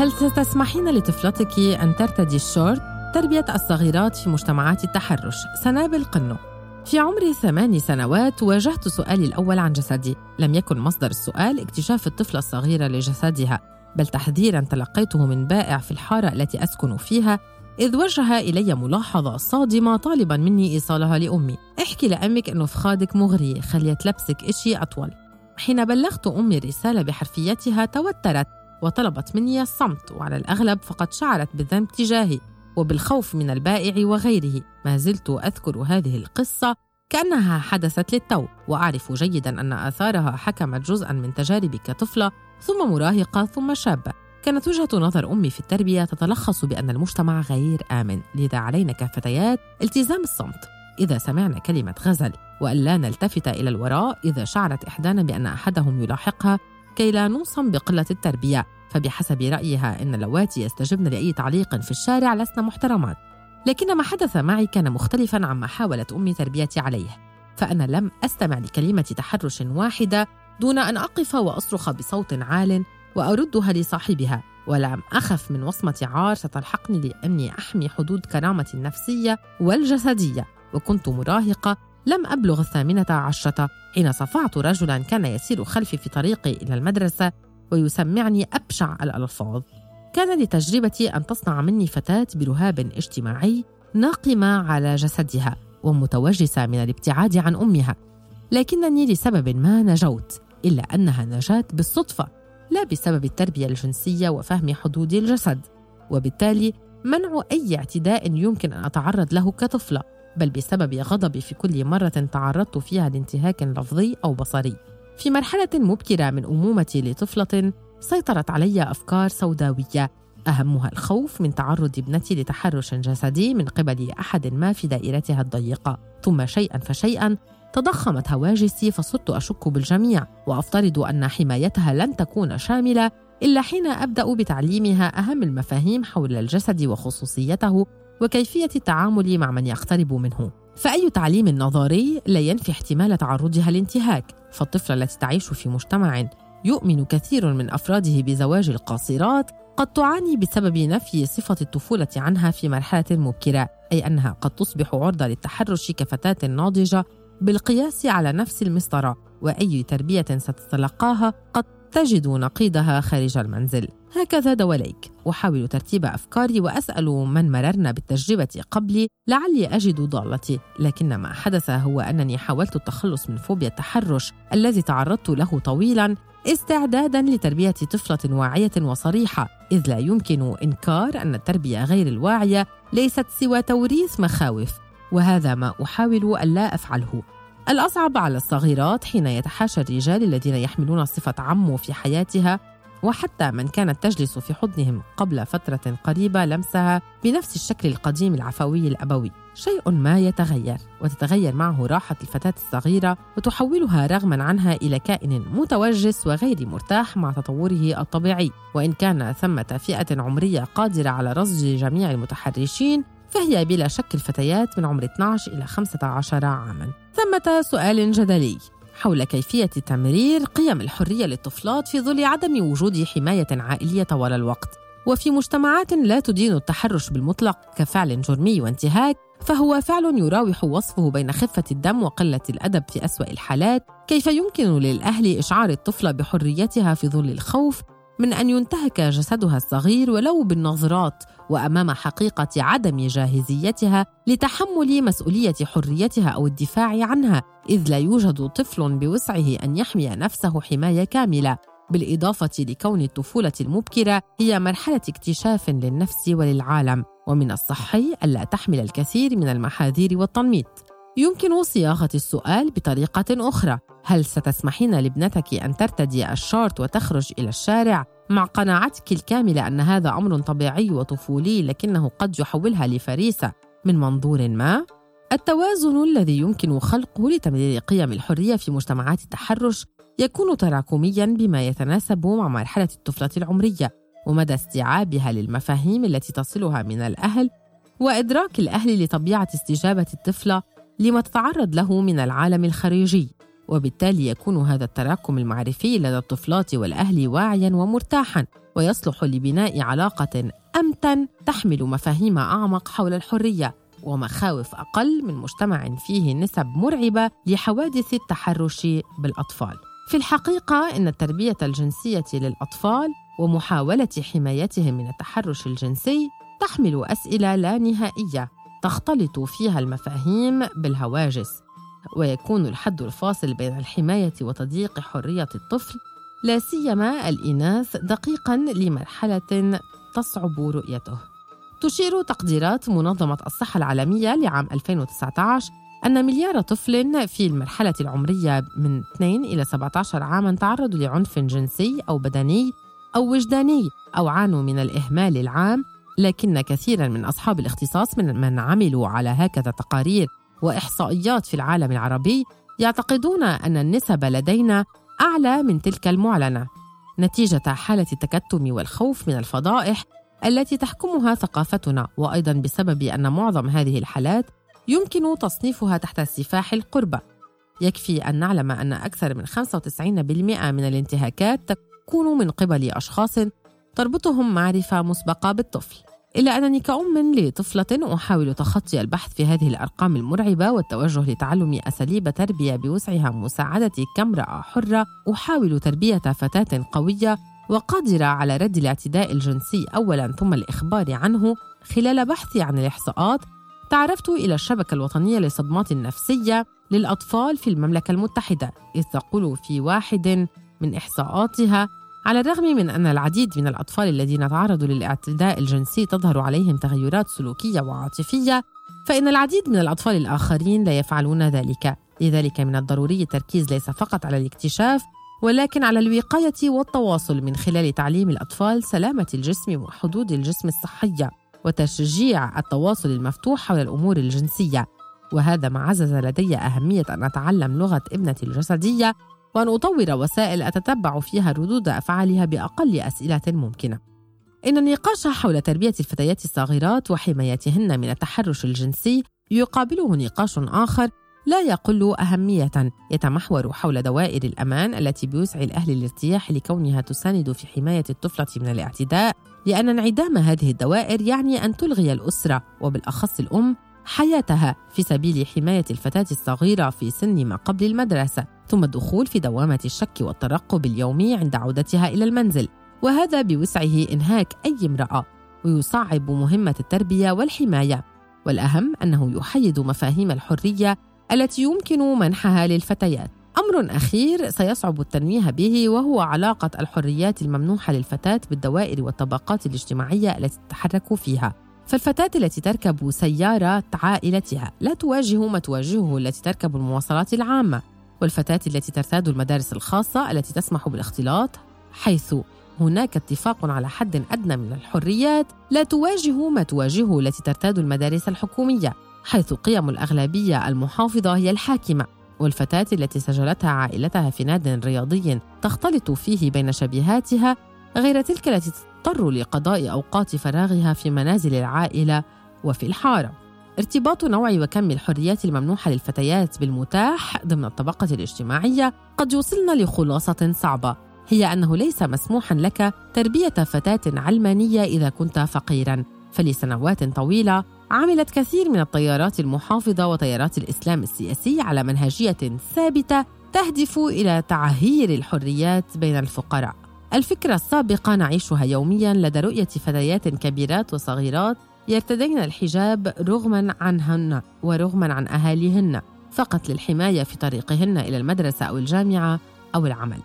هل ستسمحين لطفلتك أن ترتدي الشورت؟ تربية الصغيرات في مجتمعات التحرش. سنابل قنو. في عمر ثمان سنوات واجهت سؤالي الأول عن جسدي. لم يكن مصدر السؤال اكتشاف الطفلة الصغيرة لجسدها بل تحذيرا تلقيته من بائع في الحارة التي أسكن فيها إذ وجه إلي ملاحظة صادمة طالبا مني إيصالها لأمي. احكي لأمك أنه فخادك مغري خلية لبسك إشي أطول. حين بلغت أمي الرسالة بحرفيتها توترت. وطلبت مني الصمت وعلى الأغلب فقد شعرت بالذنب تجاهي وبالخوف من البائع وغيره. ما زلت أذكر هذه القصة كأنها حدثت للتو وأعرف جيدا أن آثارها حكمت جزءا من تجاربي كطفلة ثم مراهقة ثم شابة. كانت وجهة نظر أمي في التربية تتلخص بأن المجتمع غير آمن. لذا علينا كفتيات التزام الصمت. إذا سمعنا كلمة غزل وألا نلتفت إلى الوراء إذا شعرت إحدانا بأن أحدهم يلاحقها كي لا نوصم بقلة التربية فبحسب رأيها إن اللواتي يستجبن لأي تعليق في الشارع لسن محترمات. لكن ما حدث معي كان مختلفا عما حاولت أمي تربيتي عليه. فأنا لم أستمع لكلمة تحرش واحدة دون أن أقف وأصرخ بصوت عال وأردها لصاحبها ولم أخف من وصمة عار ستلحقني لأني أحمي حدود كرامتي النفسية والجسدية وكنت مراهقة لم أبلغ الثامنة عشرة. حين صفعت رجلا كان يسير خلفي في طريقي إلى المدرسة ويسمعني أبشع الألفاظ. كان لتجربتي أن تصنع مني فتاة برهاب اجتماعي ناقمة على جسدها ومتوجسة من الابتعاد عن أمها. لكنني لسبب ما نجوت إلا أنها نجاة بالصدفة لا بسبب التربية الجنسية وفهم حدود الجسد. وبالتالي منع أي اعتداء يمكن أن أتعرض له كطفلة. بل بسبب غضبي في كل مرة تعرضت فيها لانتهاك لفظي أو بصري. في مرحلة مبكرة من أمومتي لطفلة سيطرت علي أفكار سوداوية. أهمها الخوف من تعرض ابنتي لتحرش جسدي من قبل أحد ما في دائرتها الضيقة. ثم شيئا فشيئا تضخمت هواجسي فصرت أشك بالجميع. وأفترض أن حمايتها لن تكون شاملة إلا حين أبدأ بتعليمها أهم المفاهيم حول الجسد وخصوصيته. وكيفية التعامل مع من يقترب منه. فأي تعليم نظري لا ينفي احتمال تعرضها لانتهاك. فالطفلة التي تعيش في مجتمع يؤمن كثير من أفراده بزواج القاصرات قد تعاني بسبب نفي صفة الطفولة عنها في مرحلة مبكرة أي أنها قد تصبح عرضة للتحرش كفتاة ناضجة بالقياس على نفس المسطرة وأي تربية ستتلقاها قد تجد نقيضها خارج المنزل. هكذا دواليك. أحاول ترتيب أفكاري وأسأل من مررنا بالتجربة قبلي لعلي أجد ضالتي. لكن ما حدث هو أنني حاولت التخلص من فوبيا التحرش الذي تعرضت له طويلا استعدادا لتربية طفلة واعية وصريحة. إذ لا يمكن إنكار أن التربية غير الواعية ليست سوى توريث مخاوف وهذا ما أحاول ألا أفعله. الأصعب على الصغيرات حين يتحاشى الرجال الذين يحملون صفة عمو في حياتها وحتى من كانت تجلس في حضنهم قبل فترة قريبة لمسها بنفس الشكل القديم العفوي الأبوي. شيء ما يتغير وتتغير معه راحة الفتاة الصغيرة وتحولها رغما عنها إلى كائن متوجس وغير مرتاح مع تطوره الطبيعي. وإن كان ثمة فئة عمرية قادرة على رصد جميع المتحرشين فهي بلا شك الفتيات من عمر 12 إلى 15 عاماً. ثمة سؤال جدلي. حول كيفية تمرير قيم الحرية للطفلات في ظل عدم وجود حماية عائلية طوال الوقت. وفي مجتمعات لا تدين التحرش بالمطلق كفعل جرمي وانتهاك فهو فعل يراوح وصفه بين خفة الدم وقلة الأدب في أسوأ الحالات. كيف يمكن للأهل إشعار الطفلة بحريتها في ظل الخوف؟ من أن ينتهك جسدها الصغير ولو بالنظرات وأمام حقيقة عدم جاهزيتها لتحمل مسؤولية حريتها أو الدفاع عنها إذ لا يوجد طفل بوسعه أن يحمي نفسه حماية كاملة. بالإضافة لكون الطفولة المبكرة هي مرحلة اكتشاف للنفس وللعالم ومن الصحي ألا تحمل الكثير من المحاذير والتنميط. يمكن صياغة السؤال بطريقة أخرى هل ستسمحين لابنتك أن ترتدي الشورت وتخرج إلى الشارع مع قناعتك الكاملة أن هذا أمر طبيعي وطفولي لكنه قد يحولها لفريسة من منظور ما؟ التوازن الذي يمكن خلقه لتمرير قيم الحرية في مجتمعات التحرش يكون تراكميا بما يتناسب مع مرحلة الطفلة العمرية ومدى استيعابها للمفاهيم التي تصلها من الأهل وإدراك الأهل لطبيعة استجابة الطفلة لما تتعرض له من العالم الخارجي وبالتالي يكون هذا التراكم المعرفي لدى الطفلات والأهل واعيا ومرتاحا ويصلح لبناء علاقة أمتن تحمل مفاهيم أعمق حول الحرية ومخاوف أقل من مجتمع فيه نسب مرعبة لحوادث التحرش بالأطفال. في الحقيقة إن التربية الجنسية للأطفال ومحاولة حمايتهم من التحرش الجنسي تحمل أسئلة لا نهائية تختلط فيها المفاهيم بالهواجس ويكون الحد الفاصل بين الحماية وتضييق حرية الطفل لا سيما الإناث دقيقا لمرحلة تصعب رؤيته. تشير تقديرات منظمة الصحة العالمية لعام 2019 أن مليار طفل في المرحلة العمرية من 2 إلى 17 عاماً تعرضوا لعنف جنسي أو بدني أو وجداني أو عانوا من الإهمال العام لكن كثيرا من أصحاب الاختصاص من من عملوا على هكذا تقارير وإحصائيات في العالم العربي يعتقدون أن النسب لدينا أعلى من تلك المعلنة. نتيجة حالة التكتم والخوف من الفضائح التي تحكمها ثقافتنا وأيضا بسبب أن معظم هذه الحالات يمكن تصنيفها تحت سفاح القربة يكفي أن نعلم أن أكثر من 95% من الانتهاكات تكون من قبل أشخاص تربطهم معرفة مسبقة بالطفل. إلا أنني كأم لطفلة أحاول تخطي البحث في هذه الأرقام المرعبة والتوجه لتعلم أساليب تربية بوسعها مساعدتي كامرأة حرة. أحاول تربية فتاة قوية وقادرة على رد الاعتداء الجنسي أولا ثم الإخبار عنه. خلال بحثي عن الإحصاءات تعرفت إلى الشبكة الوطنية للصدمات النفسية للأطفال في المملكة المتحدة إذ تقول في واحد من إحصاءاتها على الرغم من أن العديد من الأطفال الذين تعرضوا للاعتداء الجنسي تظهر عليهم تغيرات سلوكية وعاطفية فإن العديد من الأطفال الآخرين لا يفعلون ذلك. لذلك من الضروري التركيز ليس فقط على الاكتشاف ولكن على الوقاية والتواصل من خلال تعليم الأطفال سلامة الجسم وحدود الجسم الصحية وتشجيع التواصل المفتوح حول الأمور الجنسية. وهذا ما عزز لدي أهمية أن أتعلم لغة ابنتي الجسدية وأن أطور وسائل أتتبع فيها ردود أفعالها بأقل أسئلة ممكنة. إن النقاش حول تربية الفتيات الصغيرات وحمايتهن من التحرش الجنسي يقابله نقاش آخر لا يقل أهمية يتمحور حول دوائر الأمان التي بوسع الأهل الارتياح لكونها تساند في حماية الطفلة من الاعتداء لأن انعدام هذه الدوائر يعني أن تلغي الأسرة وبالأخص الأم حياتها في سبيل حماية الفتاة الصغيرة في سن ما قبل المدرسة ثم الدخول في دوامة الشك والترقب اليومي عند عودتها إلى المنزل وهذا بوسعه إنهاك أي امرأة ويصعب مهمة التربية والحماية. والأهم أنه يحيد مفاهيم الحرية التي يمكن منحها للفتيات. أمر أخير سيصعب التنويه به وهو علاقة الحريات الممنوحة للفتاة بالدوائر والطبقات الاجتماعية التي تتحرك فيها. فالفتاة التي تركب سيارة عائلتها لا تواجه ما تواجهه التي تركب المواصلات العامة. والفتاة التي ترتاد المدارس الخاصة التي تسمح بالاختلاط حيث هناك اتفاق على حد أدنى من الحريات لا تواجه ما تواجهه التي ترتاد المدارس الحكومية حيث قيم الأغلبية المحافظة هي الحاكمة. والفتاة التي سجلتها عائلتها في ناد رياضي تختلط فيه بين شبيهاتها غير تلك التي تضطر لقضاء أوقات فراغها في منازل العائلة وفي الحارة. ارتباط نوع وكم الحريات الممنوحة للفتيات بالمتاح ضمن الطبقة الاجتماعية قد يوصلنا لخلاصة صعبة. هي أنه ليس مسموحا لك تربية فتاة علمانية إذا كنت فقيرا. فلسنوات طويلة عملت كثير من التيارات المحافظة وتيارات الإسلام السياسي على منهجية ثابتة تهدف إلى تعهير الحريات بين الفقراء. الفكرة السابقة نعيشها يوميا لدى رؤية فتيات كبيرات وصغيرات يرتدين الحجاب رغما عنهن ورغما عن أهاليهن فقط للحماية في طريقهن إلى المدرسة أو الجامعة أو العمل.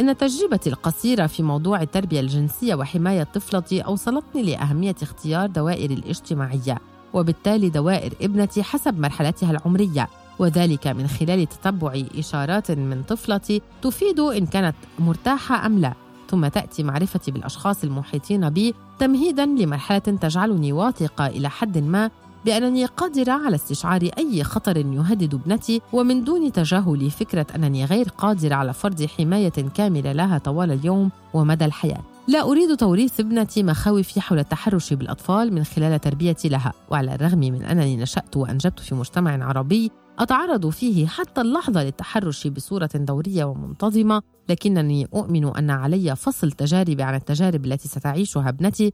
إن تجربتي القصيرة في موضوع التربية الجنسية وحماية طفلتي اوصلتني لأهمية اختيار دوائر الاجتماعية وبالتالي دوائر ابنتي حسب مرحلتها العمرية وذلك من خلال تتبع إشارات من طفلتي تفيد إن كانت مرتاحة أم لا ثم تأتي معرفتي بالأشخاص المحيطين بي تمهيدا لمرحلة تجعلني واثقة إلى حد ما بأنني قادرة على استشعار أي خطر يهدد ابنتي ومن دون تجاهل فكرة أنني غير قادرة على فرض حماية كاملة لها طوال اليوم ومدى الحياة. لا أريد توريث ابنتي مخاوفي حول التحرش بالأطفال من خلال تربيتي لها، وعلى الرغم من أنني نشأت وأنجبت في مجتمع عربي أتعرض فيه حتى اللحظة للتحرش بصورة دورية ومنتظمة لكنني أؤمن أن علي فصل تجاربي عن التجارب التي ستعيشها ابنتي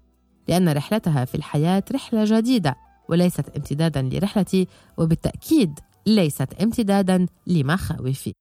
لأن رحلتها في الحياة رحلة جديدة وليست امتدادا لرحلتي وبالتأكيد ليست امتدادا لمخاوفي.